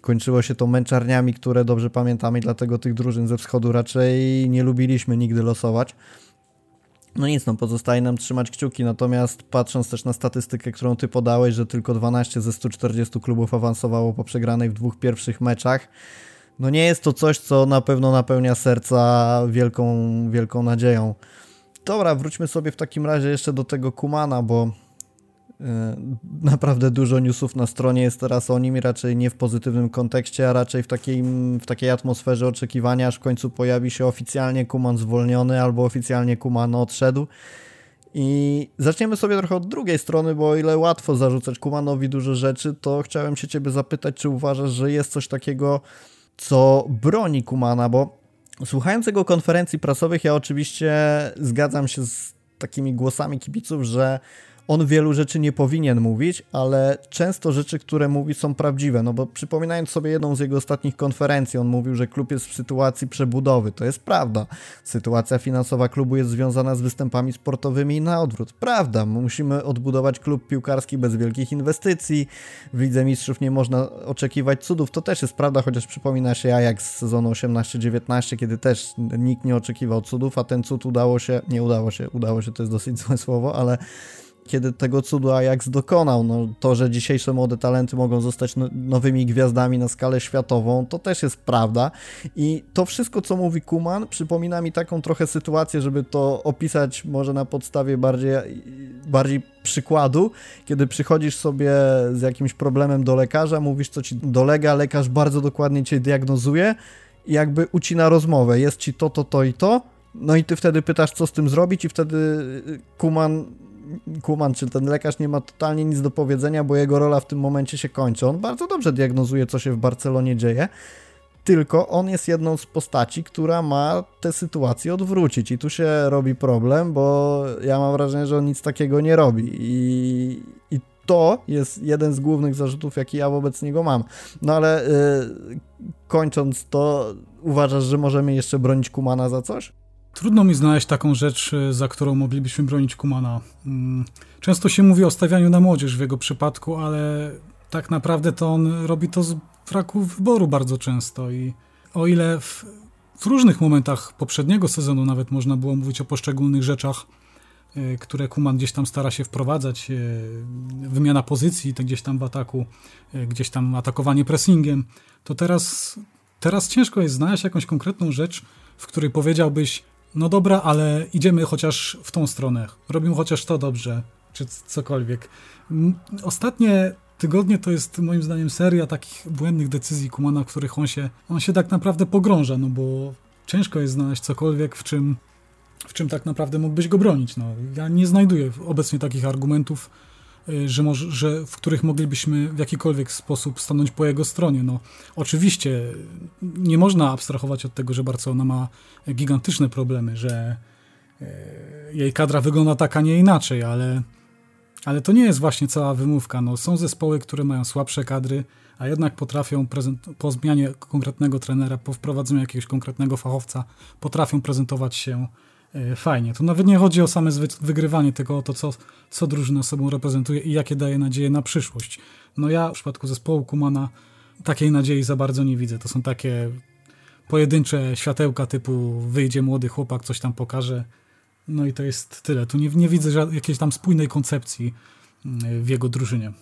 Kończyło się to męczarniami, które dobrze pamiętamy, dlatego tych drużyn ze wschodu raczej nie lubiliśmy nigdy losować. No nic, no pozostaje nam trzymać kciuki, natomiast patrząc też na statystykę, którą ty podałeś, że tylko 12 ze 140 klubów awansowało po przegranej w dwóch pierwszych meczach, no nie jest to coś, co na pewno napełnia serca wielką, wielką nadzieją. Dobra, wróćmy sobie w takim razie jeszcze do tego Kumana, bo E, naprawdę dużo newsów na stronie jest teraz o nim i raczej nie w pozytywnym kontekście, a raczej w takiej, w takiej atmosferze oczekiwania, aż w końcu pojawi się oficjalnie Kuman zwolniony albo oficjalnie Kuman odszedł. I zaczniemy sobie trochę od drugiej strony, bo o ile łatwo zarzucać Kumanowi dużo rzeczy, to chciałem się ciebie zapytać, czy uważasz, że jest coś takiego, co broni Kumana, bo słuchając jego konferencji prasowych, ja oczywiście zgadzam się z takimi głosami kibiców, że on wielu rzeczy nie powinien mówić, ale często rzeczy, które mówi są prawdziwe, no bo przypominając sobie jedną z jego ostatnich konferencji, on mówił, że klub jest w sytuacji przebudowy, to jest prawda. Sytuacja finansowa klubu jest związana z występami sportowymi i na odwrót. Prawda, musimy odbudować klub piłkarski bez wielkich inwestycji, w Lidze Mistrzów nie można oczekiwać cudów, to też jest prawda, chociaż przypomina się Ajax z sezonu 18-19, kiedy też nikt nie oczekiwał cudów, a ten cud udało się, nie udało się, udało się to jest dosyć złe słowo, ale kiedy tego cudu Ajax dokonał. No, to, że dzisiejsze młode talenty mogą zostać no, nowymi gwiazdami na skalę światową, to też jest prawda. I to wszystko, co mówi Kuman, przypomina mi taką trochę sytuację, żeby to opisać może na podstawie bardziej, bardziej przykładu, kiedy przychodzisz sobie z jakimś problemem do lekarza, mówisz, co ci dolega, lekarz bardzo dokładnie cię diagnozuje i jakby ucina rozmowę. Jest ci to, to, to i to. No i ty wtedy pytasz, co z tym zrobić, i wtedy Kuman Kuman, czy ten lekarz nie ma totalnie nic do powiedzenia, bo jego rola w tym momencie się kończy. On bardzo dobrze diagnozuje, co się w Barcelonie dzieje, tylko on jest jedną z postaci, która ma tę sytuację odwrócić i tu się robi problem, bo ja mam wrażenie, że on nic takiego nie robi i, i to jest jeden z głównych zarzutów, jaki ja wobec niego mam. No ale yy, kończąc to, uważasz, że możemy jeszcze bronić Kumana za coś? Trudno mi znaleźć taką rzecz, e, za którą moglibyśmy bronić Kumana. Mm, często się mówi o stawianiu na młodzież w jego przypadku, ale tak naprawdę to on robi to z braku wyboru bardzo często i o ile w, w różnych momentach poprzedniego sezonu nawet można było mówić o poszczególnych rzeczach, e, które Kuman gdzieś tam stara się wprowadzać, e, wymiana pozycji, gdzieś tam w ataku, gdzieś tam atakowanie pressingiem, to teraz, teraz ciężko jest znaleźć jakąś konkretną rzecz, w której powiedziałbyś, no dobra, ale idziemy chociaż w tą stronę, robimy chociaż to dobrze, czy cokolwiek. Ostatnie tygodnie to jest moim zdaniem seria takich błędnych decyzji Kumana, w których on się, on się tak naprawdę pogrąża, no bo ciężko jest znaleźć cokolwiek, w czym, w czym tak naprawdę mógłbyś go bronić. No, ja nie znajduję obecnie takich argumentów, że, może, że w których moglibyśmy w jakikolwiek sposób stanąć po jego stronie. No, oczywiście nie można abstrahować od tego, że Barcelona ma gigantyczne problemy, że y, jej kadra wygląda tak, a nie inaczej, ale, ale to nie jest właśnie cała wymówka. No, są zespoły, które mają słabsze kadry, a jednak potrafią po zmianie konkretnego trenera, po wprowadzeniu jakiegoś konkretnego fachowca, potrafią prezentować się fajnie. Tu nawet nie chodzi o same wygrywanie, tylko o to, co, co drużyna sobą reprezentuje i jakie daje nadzieję na przyszłość. No ja w przypadku zespołu Kumana takiej nadziei za bardzo nie widzę. To są takie pojedyncze światełka typu wyjdzie młody chłopak, coś tam pokaże. No i to jest tyle. Tu nie, nie widzę jakiejś tam spójnej koncepcji mm, w jego drużynie.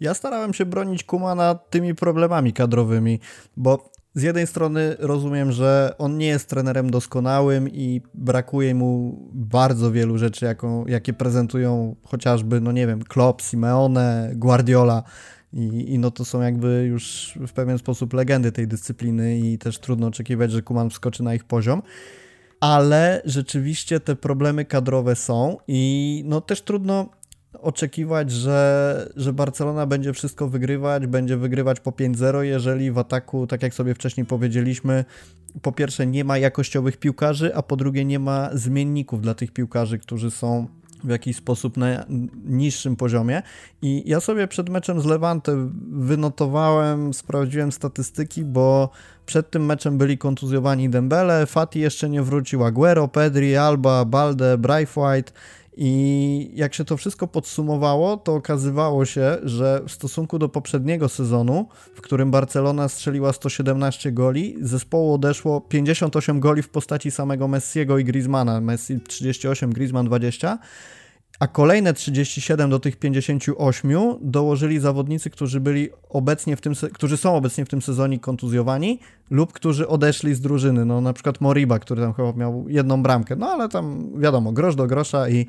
Ja starałem się bronić Kumana tymi problemami kadrowymi, bo z jednej strony rozumiem, że on nie jest trenerem doskonałym i brakuje mu bardzo wielu rzeczy, jaką, jakie prezentują chociażby, no nie wiem, Klopp, Simeone, Guardiola. I, I, no to są jakby już w pewien sposób legendy tej dyscypliny i też trudno oczekiwać, że Kuman wskoczy na ich poziom. Ale rzeczywiście te problemy kadrowe są i no też trudno oczekiwać, że, że Barcelona będzie wszystko wygrywać, będzie wygrywać po 5-0, jeżeli w ataku, tak jak sobie wcześniej powiedzieliśmy, po pierwsze nie ma jakościowych piłkarzy, a po drugie nie ma zmienników dla tych piłkarzy, którzy są w jakiś sposób na niższym poziomie. I ja sobie przed meczem z Levante wynotowałem, sprawdziłem statystyki, bo przed tym meczem byli kontuzjowani Dembele, Fati jeszcze nie wrócił, Aguero, Pedri, Alba, Balde, Braithwaite i jak się to wszystko podsumowało, to okazywało się, że w stosunku do poprzedniego sezonu, w którym Barcelona strzeliła 117 goli, zespołu odeszło 58 goli w postaci samego Messiego i Griezmana. Messi 38, Griezmann 20 a kolejne 37 do tych 58 dołożyli zawodnicy, którzy byli obecnie w tym, którzy są obecnie w tym sezonie kontuzjowani lub którzy odeszli z drużyny. No na przykład Moriba, który tam chyba miał jedną bramkę, no ale tam wiadomo, grosz do grosza i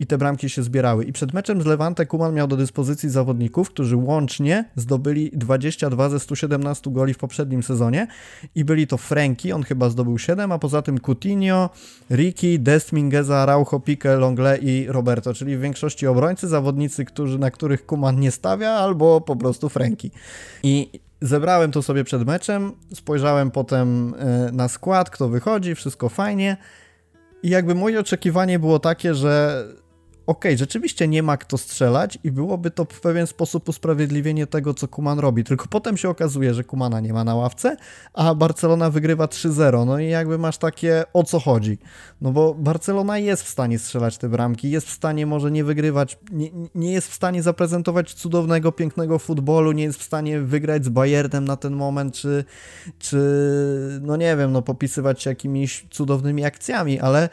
i te bramki się zbierały. I przed meczem z Levante Kuman miał do dyspozycji zawodników, którzy łącznie zdobyli 22 ze 117 goli w poprzednim sezonie i byli to Franki, on chyba zdobył 7, a poza tym Coutinho, Ricky, Dest, Mingueza, Araujo, Pique, Longle i Roberto, czyli w większości obrońcy, zawodnicy, którzy, na których Kuman nie stawia, albo po prostu Franki. I zebrałem to sobie przed meczem, spojrzałem potem e, na skład, kto wychodzi, wszystko fajnie. I jakby moje oczekiwanie było takie, że okej, okay, rzeczywiście nie ma kto strzelać i byłoby to w pewien sposób usprawiedliwienie tego, co Kuman robi. Tylko potem się okazuje, że Kumana nie ma na ławce, a Barcelona wygrywa 3-0. No i jakby masz takie o co chodzi. No bo Barcelona jest w stanie strzelać te bramki, jest w stanie może nie wygrywać, nie, nie jest w stanie zaprezentować cudownego, pięknego futbolu, nie jest w stanie wygrać z Bayernem na ten moment, czy, czy no nie wiem, no popisywać się jakimiś cudownymi akcjami, ale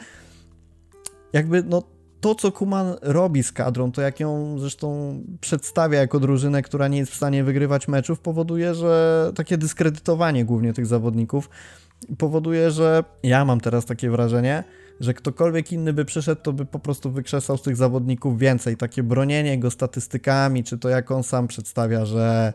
jakby no to, co Kuman robi z kadrą, to jak ją zresztą przedstawia jako drużynę, która nie jest w stanie wygrywać meczów, powoduje, że takie dyskredytowanie głównie tych zawodników powoduje, że ja mam teraz takie wrażenie, że ktokolwiek inny by przyszedł, to by po prostu wykrzesał z tych zawodników więcej. Takie bronienie go statystykami, czy to jak on sam przedstawia, że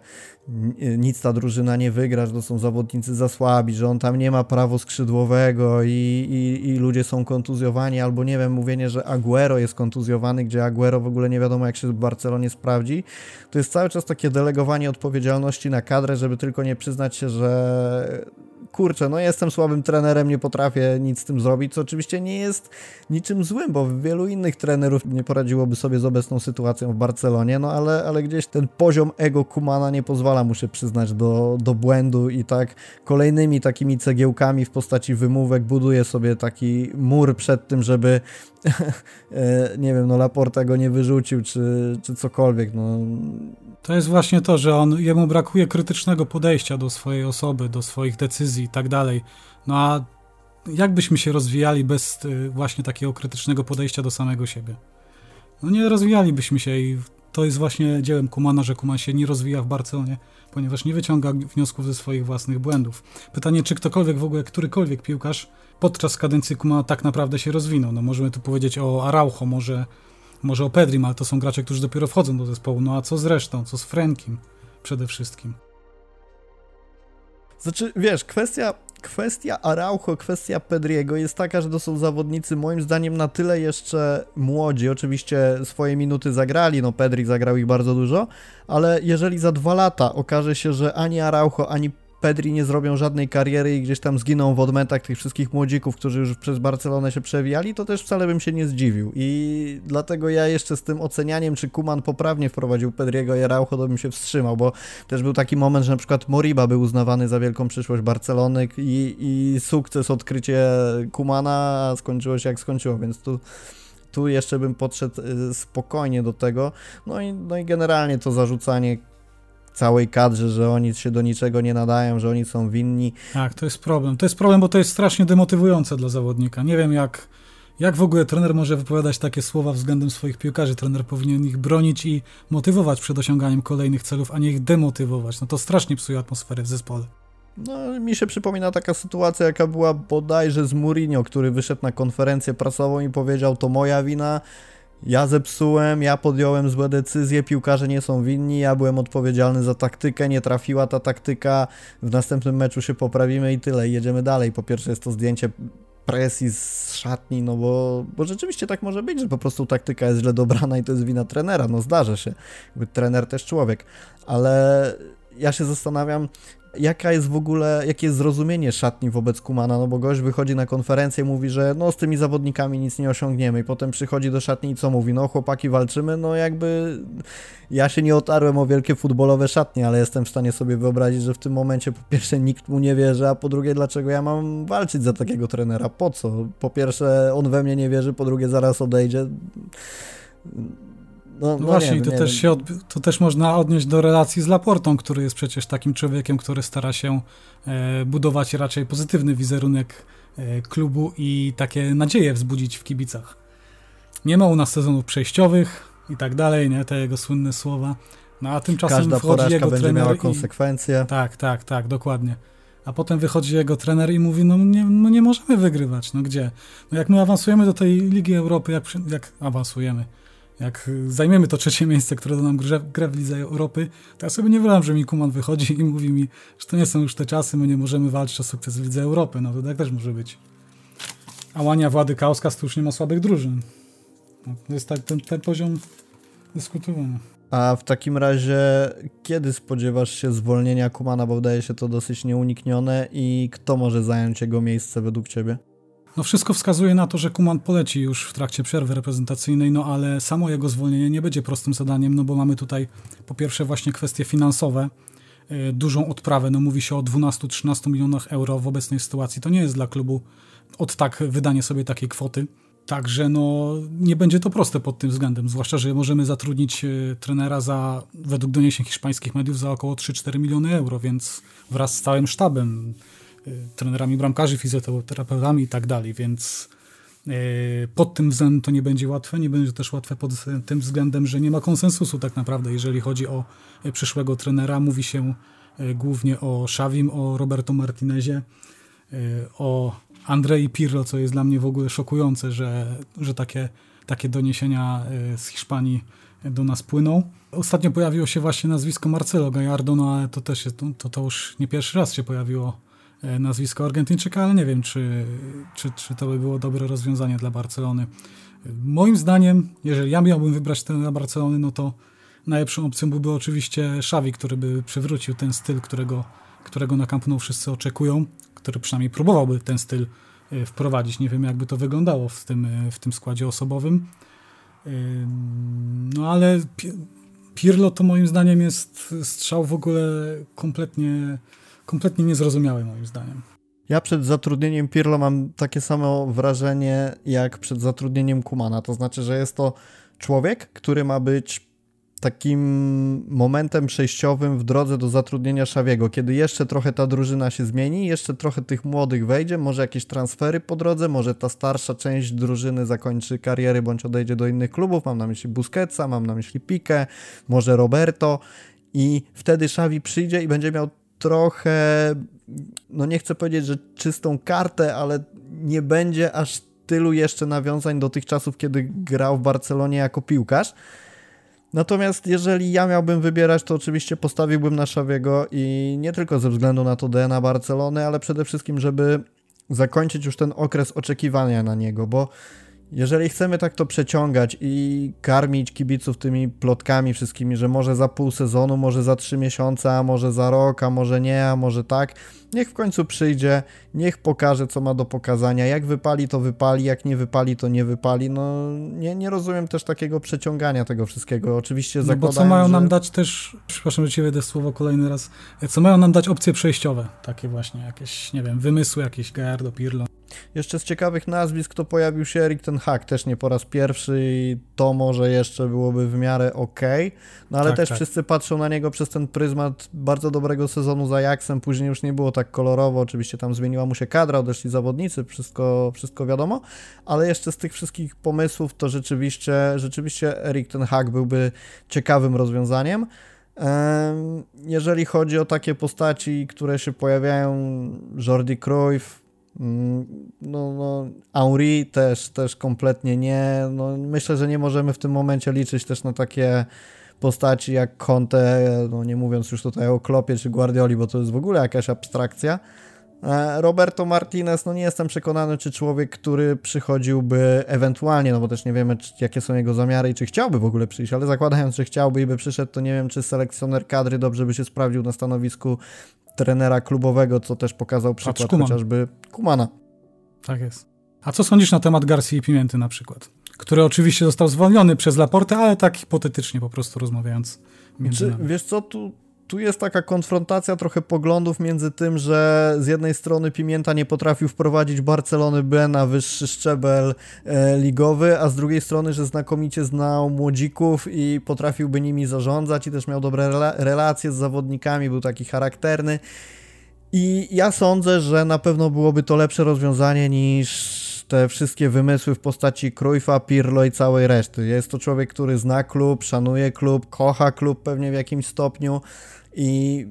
nic ta drużyna nie wygra, że to są zawodnicy za słabi, że on tam nie ma prawo skrzydłowego i, i, i ludzie są kontuzjowani, albo nie wiem, mówienie, że Aguero jest kontuzjowany, gdzie Aguero w ogóle nie wiadomo jak się w Barcelonie sprawdzi. To jest cały czas takie delegowanie odpowiedzialności na kadrę, żeby tylko nie przyznać się, że kurczę, no jestem słabym trenerem, nie potrafię nic z tym zrobić, co oczywiście nie jest niczym złym, bo wielu innych trenerów nie poradziłoby sobie z obecną sytuacją w Barcelonie, no ale, ale gdzieś ten poziom ego Kumana nie pozwala mu się przyznać do, do błędu i tak kolejnymi takimi cegiełkami w postaci wymówek buduje sobie taki mur przed tym, żeby e, nie wiem, no Laporta go nie wyrzucił, czy, czy cokolwiek, no. To jest właśnie to, że on, jemu brakuje krytycznego podejścia do swojej osoby, do swoich decyzji i tak dalej. No a jak byśmy się rozwijali bez y, właśnie takiego krytycznego podejścia do samego siebie? No nie rozwijalibyśmy się i to jest właśnie dziełem Kumana, że Kuman się nie rozwija w Barcelonie, ponieważ nie wyciąga wniosków ze swoich własnych błędów. Pytanie, czy ktokolwiek w ogóle, którykolwiek piłkarz podczas kadencji Kumana tak naprawdę się rozwinął. No możemy tu powiedzieć o Araujo, może może o Pedrim, ale to są gracze, którzy dopiero wchodzą do zespołu. No a co z resztą? Co z Frankiem przede wszystkim? Znaczy, wiesz, kwestia, kwestia Araujo, kwestia Pedriego jest taka, że to są zawodnicy moim zdaniem na tyle jeszcze młodzi. Oczywiście swoje minuty zagrali, no Pedri zagrał ich bardzo dużo, ale jeżeli za dwa lata okaże się, że ani Araujo, ani Pedri nie zrobią żadnej kariery i gdzieś tam zginą w odmętach tych wszystkich młodzików, którzy już przez Barcelonę się przewijali, to też wcale bym się nie zdziwił. I dlatego ja jeszcze z tym ocenianiem, czy Kuman poprawnie wprowadził Pedriego i Araujo, to bym się wstrzymał, bo też był taki moment, że na przykład Moriba był uznawany za wielką przyszłość Barcelony i, i sukces, odkrycie Kumana skończyło się jak skończyło, więc tu tu jeszcze bym podszedł y, spokojnie do tego. No i, no i generalnie to zarzucanie całej kadrze, że oni się do niczego nie nadają, że oni są winni. Tak, to jest problem. To jest problem, bo to jest strasznie demotywujące dla zawodnika. Nie wiem, jak, jak w ogóle trener może wypowiadać takie słowa względem swoich piłkarzy. Trener powinien ich bronić i motywować przed osiąganiem kolejnych celów, a nie ich demotywować. No to strasznie psuje atmosferę w zespole. No, mi się przypomina taka sytuacja, jaka była bodajże z Mourinho, który wyszedł na konferencję prasową i powiedział, to moja wina, ja zepsułem, ja podjąłem złe decyzje, piłkarze nie są winni, ja byłem odpowiedzialny za taktykę, nie trafiła ta taktyka, w następnym meczu się poprawimy i tyle, i jedziemy dalej. Po pierwsze jest to zdjęcie presji z szatni, no bo, bo rzeczywiście tak może być, że po prostu taktyka jest źle dobrana i to jest wina trenera, no zdarza się. Jakby trener też człowiek, ale ja się zastanawiam, jaka jest w ogóle, jakie jest zrozumienie szatni wobec Kumana, no bo gość wychodzi na konferencję, mówi, że no z tymi zawodnikami nic nie osiągniemy i potem przychodzi do szatni i co mówi? No chłopaki walczymy, no jakby ja się nie otarłem o wielkie futbolowe szatnie, ale jestem w stanie sobie wyobrazić, że w tym momencie po pierwsze nikt mu nie wierzy, a po drugie dlaczego ja mam walczyć za takiego trenera? Po co? Po pierwsze on we mnie nie wierzy, po drugie zaraz odejdzie. No, no, no właśnie, nie, to, też się to też można odnieść do relacji z Laportą, który jest przecież takim człowiekiem, który stara się e, budować raczej pozytywny wizerunek e, klubu i takie nadzieje wzbudzić w kibicach. Nie ma u nas sezonów przejściowych i tak dalej, nie? Te jego słynne słowa. No a tymczasem Każda wchodzi jego będzie trener miała konsekwencje. I... Tak, tak, tak, dokładnie. A potem wychodzi jego trener i mówi, no nie, no nie możemy wygrywać, no gdzie? No jak my awansujemy do tej Ligi Europy, jak, jak awansujemy? Jak zajmiemy to trzecie miejsce, które da nam grę, grę w Lidze Europy, to ja sobie nie wyobrażam, że mi Kuman wychodzi i mówi mi, że to nie są już te czasy, my nie możemy walczyć o sukces w Lidze Europy. No to tak też może być. A Łania Włady Kauskas to już nie ma słabych drużyn. No, to jest tak ten, ten poziom dyskutowany. A w takim razie, kiedy spodziewasz się zwolnienia Kumana, bo wydaje się to dosyć nieuniknione i kto może zająć jego miejsce według ciebie? No wszystko wskazuje na to, że Kuman poleci już w trakcie przerwy reprezentacyjnej, no ale samo jego zwolnienie nie będzie prostym zadaniem, no bo mamy tutaj po pierwsze właśnie kwestie finansowe, yy, dużą odprawę, no mówi się o 12-13 milionach euro w obecnej sytuacji, to nie jest dla klubu od tak wydanie sobie takiej kwoty, Także no, nie będzie to proste pod tym względem, zwłaszcza, że możemy zatrudnić y, trenera za, według doniesień hiszpańskich mediów, za około 3-4 miliony euro, więc wraz z całym sztabem trenerami bramkarzy, fizjoterapeutami i tak dalej, więc y, pod tym względem to nie będzie łatwe. Nie będzie też łatwe pod tym względem, że nie ma konsensusu tak naprawdę, jeżeli chodzi o y, przyszłego trenera. Mówi się głównie o Szawim, o Roberto Martinezie, o Andrei Pirlo, co jest dla mnie w ogóle szokujące, że, że takie, takie doniesienia z Hiszpanii do nas płyną. Ostatnio pojawiło się właśnie nazwisko Marcelo Gallardo, no ale to też jest, to, to już nie pierwszy raz się pojawiło nazwisko Argentyńczyka, ale nie wiem, czy, czy, czy to by było dobre rozwiązanie dla Barcelony. Moim zdaniem, jeżeli ja miałbym wybrać ten dla Barcelony, no to najlepszą opcją byłby oczywiście Xavi, który by przywrócił ten styl, którego, którego na Camp Nou wszyscy oczekują, który przynajmniej próbowałby ten styl e, wprowadzić. Nie wiem, jakby to wyglądało w tym, e, w tym składzie osobowym. No ale Pirlo to moim zdaniem jest strzał w ogóle kompletnie kompletnie niezrozumiałe moim zdaniem. Ja przed zatrudnieniem Pirlo mam takie samo wrażenie jak przed zatrudnieniem Kumana. To znaczy, że jest to człowiek, który ma być takim momentem przejściowym w drodze do zatrudnienia Szawiego, kiedy jeszcze trochę ta drużyna się zmieni, jeszcze trochę tych młodych wejdzie, może jakieś transfery po drodze, może ta starsza część drużyny zakończy kariery bądź odejdzie do innych klubów. Mam na myśli Busquetsa, mam na myśli Pique, może Roberto i wtedy Szawi przyjdzie i będzie miał trochę, no nie chcę powiedzieć, że czystą kartę, ale nie będzie aż tylu jeszcze nawiązań do tych czasów, kiedy grał w Barcelonie jako piłkarz. Natomiast jeżeli ja miałbym wybierać, to oczywiście postawiłbym na Szawiego i nie tylko ze względu na to DNA Barcelony, ale przede wszystkim, żeby zakończyć już ten okres oczekiwania na niego, bo jeżeli chcemy tak to przeciągać i karmić kibiców tymi plotkami wszystkimi, że może za pół sezonu, może za trzy miesiące, a może za rok, a może nie, a może tak, niech w końcu przyjdzie, niech pokaże, co ma do pokazania. Jak wypali, to wypali, jak nie wypali, to nie wypali. No nie, nie rozumiem też takiego przeciągania tego wszystkiego. Oczywiście no zakładając, bo co mają że... nam dać też, przepraszam, że ci wejdę słowo kolejny raz, co mają nam dać opcje przejściowe, takie właśnie, jakieś, nie wiem, wymysły, jakieś Gallardo, Pirlo. Jeszcze z ciekawych nazwisk to pojawił się Erik ten Hak, też nie po raz pierwszy i to może jeszcze byłoby w miarę ok, no ale tak, też tak. wszyscy patrzą na niego przez ten pryzmat bardzo dobrego sezonu za Ajaxem, później już nie było tak kolorowo, oczywiście tam zmieniła mu się kadra, odeszli zawodnicy, wszystko, wszystko wiadomo, ale jeszcze z tych wszystkich pomysłów to rzeczywiście, rzeczywiście Erik ten Hak byłby ciekawym rozwiązaniem. Jeżeli chodzi o takie postaci, które się pojawiają, Jordi Cruyff, no, no, Henri też, też kompletnie nie. No, myślę, że nie możemy w tym momencie liczyć też na takie postaci jak Conte, no nie mówiąc już tutaj o Klopie czy Guardioli, bo to jest w ogóle jakaś abstrakcja. E, Roberto Martinez, no nie jestem przekonany, czy człowiek, który przychodziłby ewentualnie, no bo też nie wiemy, czy, jakie są jego zamiary i czy chciałby w ogóle przyjść, ale zakładając, że chciałby i by przyszedł, to nie wiem, czy selekcjoner kadry dobrze by się sprawdził na stanowisku trenera klubowego, co też pokazał przykład Kuman. chociażby Kumana. Tak jest. A co sądzisz na temat Garcji i Pimienty na przykład? Który oczywiście został zwolniony przez Laportę, ale tak hipotetycznie po prostu rozmawiając między Czy, nami. wiesz co, tu, tu jest taka konfrontacja trochę poglądów między tym, że z jednej strony Pimienta nie potrafił wprowadzić Barcelony B na wyższy szczebel e, ligowy, a z drugiej strony, że znakomicie znał młodzików i potrafiłby nimi zarządzać i też miał dobre rela relacje z zawodnikami, był taki charakterny. I ja sądzę, że na pewno byłoby to lepsze rozwiązanie niż te wszystkie wymysły w postaci Cruyffa, Pirlo i całej reszty. Jest to człowiek, który zna klub, szanuje klub, kocha klub pewnie w jakimś stopniu i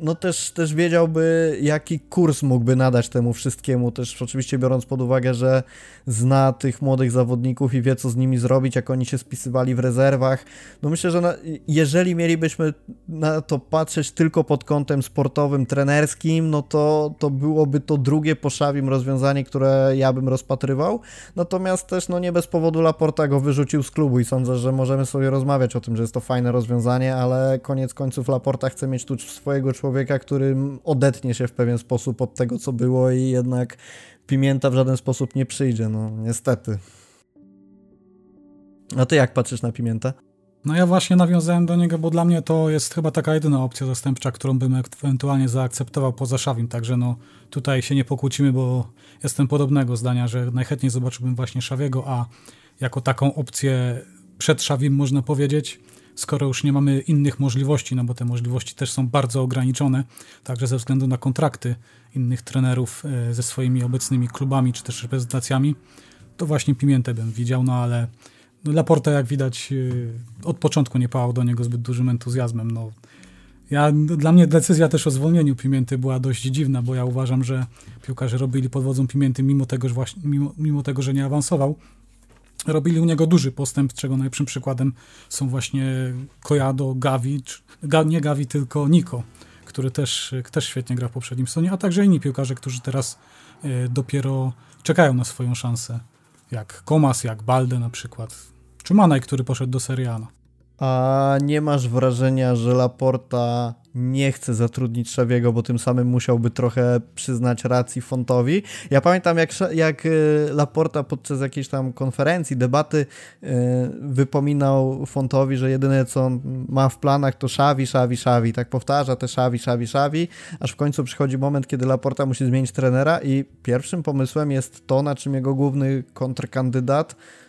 no też, też wiedziałby, jaki kurs mógłby nadać temu wszystkiemu, też oczywiście biorąc pod uwagę, że zna tych młodych zawodników i wie, co z nimi zrobić, jak oni się spisywali w rezerwach. No myślę, że na, jeżeli mielibyśmy na to patrzeć tylko pod kątem sportowym, trenerskim, no to, to byłoby to drugie po Szawim rozwiązanie, które ja bym rozpatrywał. Natomiast też, no nie bez powodu Laporta go wyrzucił z klubu i sądzę, że możemy sobie rozmawiać o tym, że jest to fajne rozwiązanie, ale koniec końców Laporta chce mieć tu swojego człowieka, który odetnie się w pewien sposób od tego, co było i jednak Pimienta w żaden sposób nie przyjdzie, no niestety. A ty jak patrzysz na Pimienta? No ja właśnie nawiązałem do niego, bo dla mnie to jest chyba taka jedyna opcja zastępcza, którą bym ewentualnie zaakceptował poza Szawim, także no tutaj się nie pokłócimy, bo jestem podobnego zdania, że najchętniej zobaczyłbym właśnie Szawiego, a jako taką opcję przed Szawim można powiedzieć, skoro już nie mamy innych możliwości, no bo te możliwości też są bardzo ograniczone, także ze względu na kontrakty innych trenerów e, ze swoimi obecnymi klubami czy też reprezentacjami, to właśnie Pimiętę bym widział, no ale no Laporta, jak widać, e, od początku nie pałał do niego zbyt dużym entuzjazmem. No, ja, dla mnie decyzja też o zwolnieniu Pimięty była dość dziwna, bo ja uważam, że piłkarze robili pod wodzą Pimięty, mimo tego, że, właśnie, mimo, mimo tego, że nie awansował, robili u niego duży postęp, czego najlepszym przykładem są właśnie Kojado, Gavi, nie Gavi, tylko Niko, który też, też świetnie gra w poprzednim sezonie, a także inni piłkarze, którzy teraz e, dopiero czekają na swoją szansę, jak Komas, jak Balde na przykład, czy Manaj, który poszedł do Serie A. Nie masz wrażenia, że Laporta nie chce zatrudnić Szawiego, bo tym samym musiałby trochę przyznać racji Fontowi. Ja pamiętam, jak, jak y, Laporta podczas jakiejś tam konferencji, debaty yy, wypominał Fontowi, że jedyne co on ma w planach to Szawi, Szawi, Szawi. Tak powtarza te Szawi, Szawi, Szawi, aż w końcu przychodzi moment, kiedy Laporta musi zmienić trenera i pierwszym pomysłem jest to, na czym jego główny kontrkandydat Y,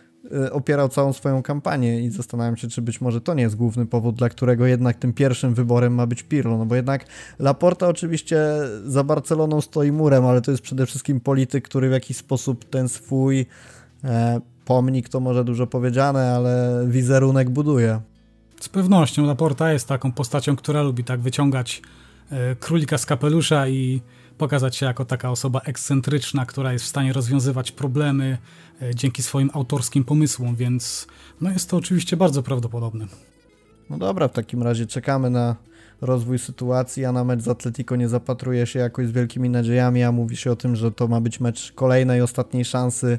opierał całą swoją kampanię i zastanawiam się, czy być może to nie jest główny powód, dla którego jednak tym pierwszym wyborem ma być Pirlo, no bo jednak Laporta oczywiście za Barceloną stoi murem, ale to jest przede wszystkim polityk, który w jakiś sposób ten swój e, pomnik, to może dużo powiedziane, ale wizerunek buduje. Z pewnością Laporta jest taką postacią, która lubi tak wyciągać e, królika z kapelusza i pokazać się jako taka osoba ekscentryczna, która jest w stanie rozwiązywać problemy e, dzięki swoim autorskim pomysłom, więc no jest to oczywiście bardzo prawdopodobne. No dobra, w takim razie czekamy na rozwój sytuacji, a na mecz z Atletico nie zapatruje się jakoś z wielkimi nadziejami, a mówi się o tym, że to ma być mecz kolejnej, ostatniej szansy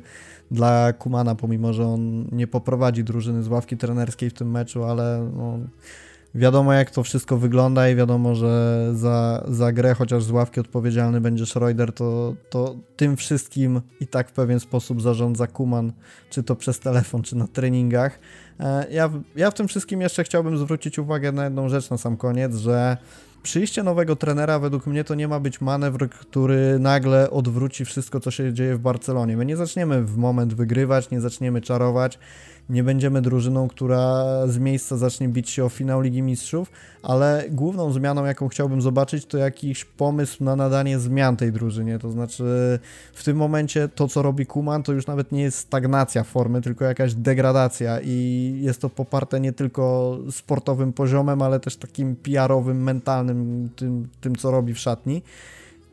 dla Kumana, pomimo, że on nie poprowadzi drużyny z ławki trenerskiej w tym meczu, ale no, wiadomo jak to wszystko wygląda i wiadomo, że za, za grę, chociaż z ławki odpowiedzialny będzie Schroeder, to, to tym wszystkim i tak w pewien sposób zarządza Kuman, czy to przez telefon, czy na treningach. E, ja, ja w tym wszystkim jeszcze chciałbym zwrócić uwagę na jedną rzecz na sam koniec, że przyjście nowego trenera według mnie to nie ma być manewr, który nagle odwróci wszystko, co się dzieje w Barcelonie. My nie zaczniemy w moment wygrywać, nie zaczniemy czarować nie będziemy drużyną, która z miejsca zacznie bić się o finał Ligi Mistrzów, ale główną zmianą, jaką chciałbym zobaczyć, to jakiś pomysł na nadanie zmian tej drużynie. To znaczy, w tym momencie to, co robi Kuman, to już nawet nie jest stagnacja formy, tylko jakaś degradacja i jest to poparte nie tylko sportowym poziomem, ale też takim PR-owym, mentalnym, tym, tym co robi w szatni.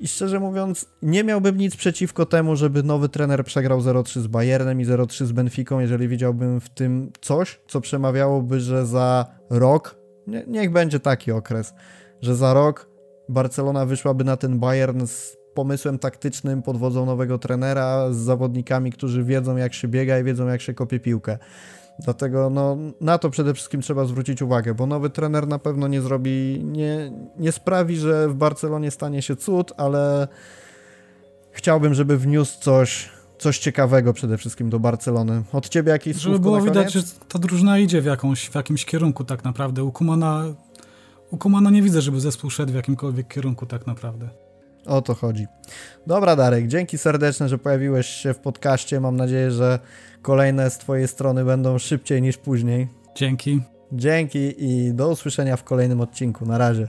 I szczerze mówiąc, nie miałbym nic przeciwko temu, żeby nowy trener przegrał 0-3 z Bayernem i 0-3 z Benficą, jeżeli widziałbym w tym coś, co przemawiałoby, że za rok, nie, niech będzie taki okres, że za rok Barcelona wyszłaby na ten Bayern z pomysłem taktycznym podwodzą nowego trenera z zawodnikami, którzy wiedzą jak się biega i wiedzą jak się kopie piłkę. Dlatego no, na to przede wszystkim trzeba zwrócić uwagę, bo nowy trener na pewno nie zrobi, nie, nie sprawi, że w Barcelonie stanie się cud, ale chciałbym, żeby wniósł coś, coś ciekawego przede wszystkim do Barcelony. Od ciebie jakieś Żeby słówko było widać, że ta drużyna idzie w, jakąś, w jakimś kierunku tak naprawdę. U Kumana, u Kumana nie widzę, żeby zespół szedł w jakimkolwiek kierunku tak naprawdę. O to chodzi. Dobra, Darek, dzięki serdeczne, że pojawiłeś się w podcaście. Mam nadzieję, że kolejne z Twojej strony będą szybciej niż później. Dzięki. Dzięki i do usłyszenia w kolejnym odcinku. Na razie.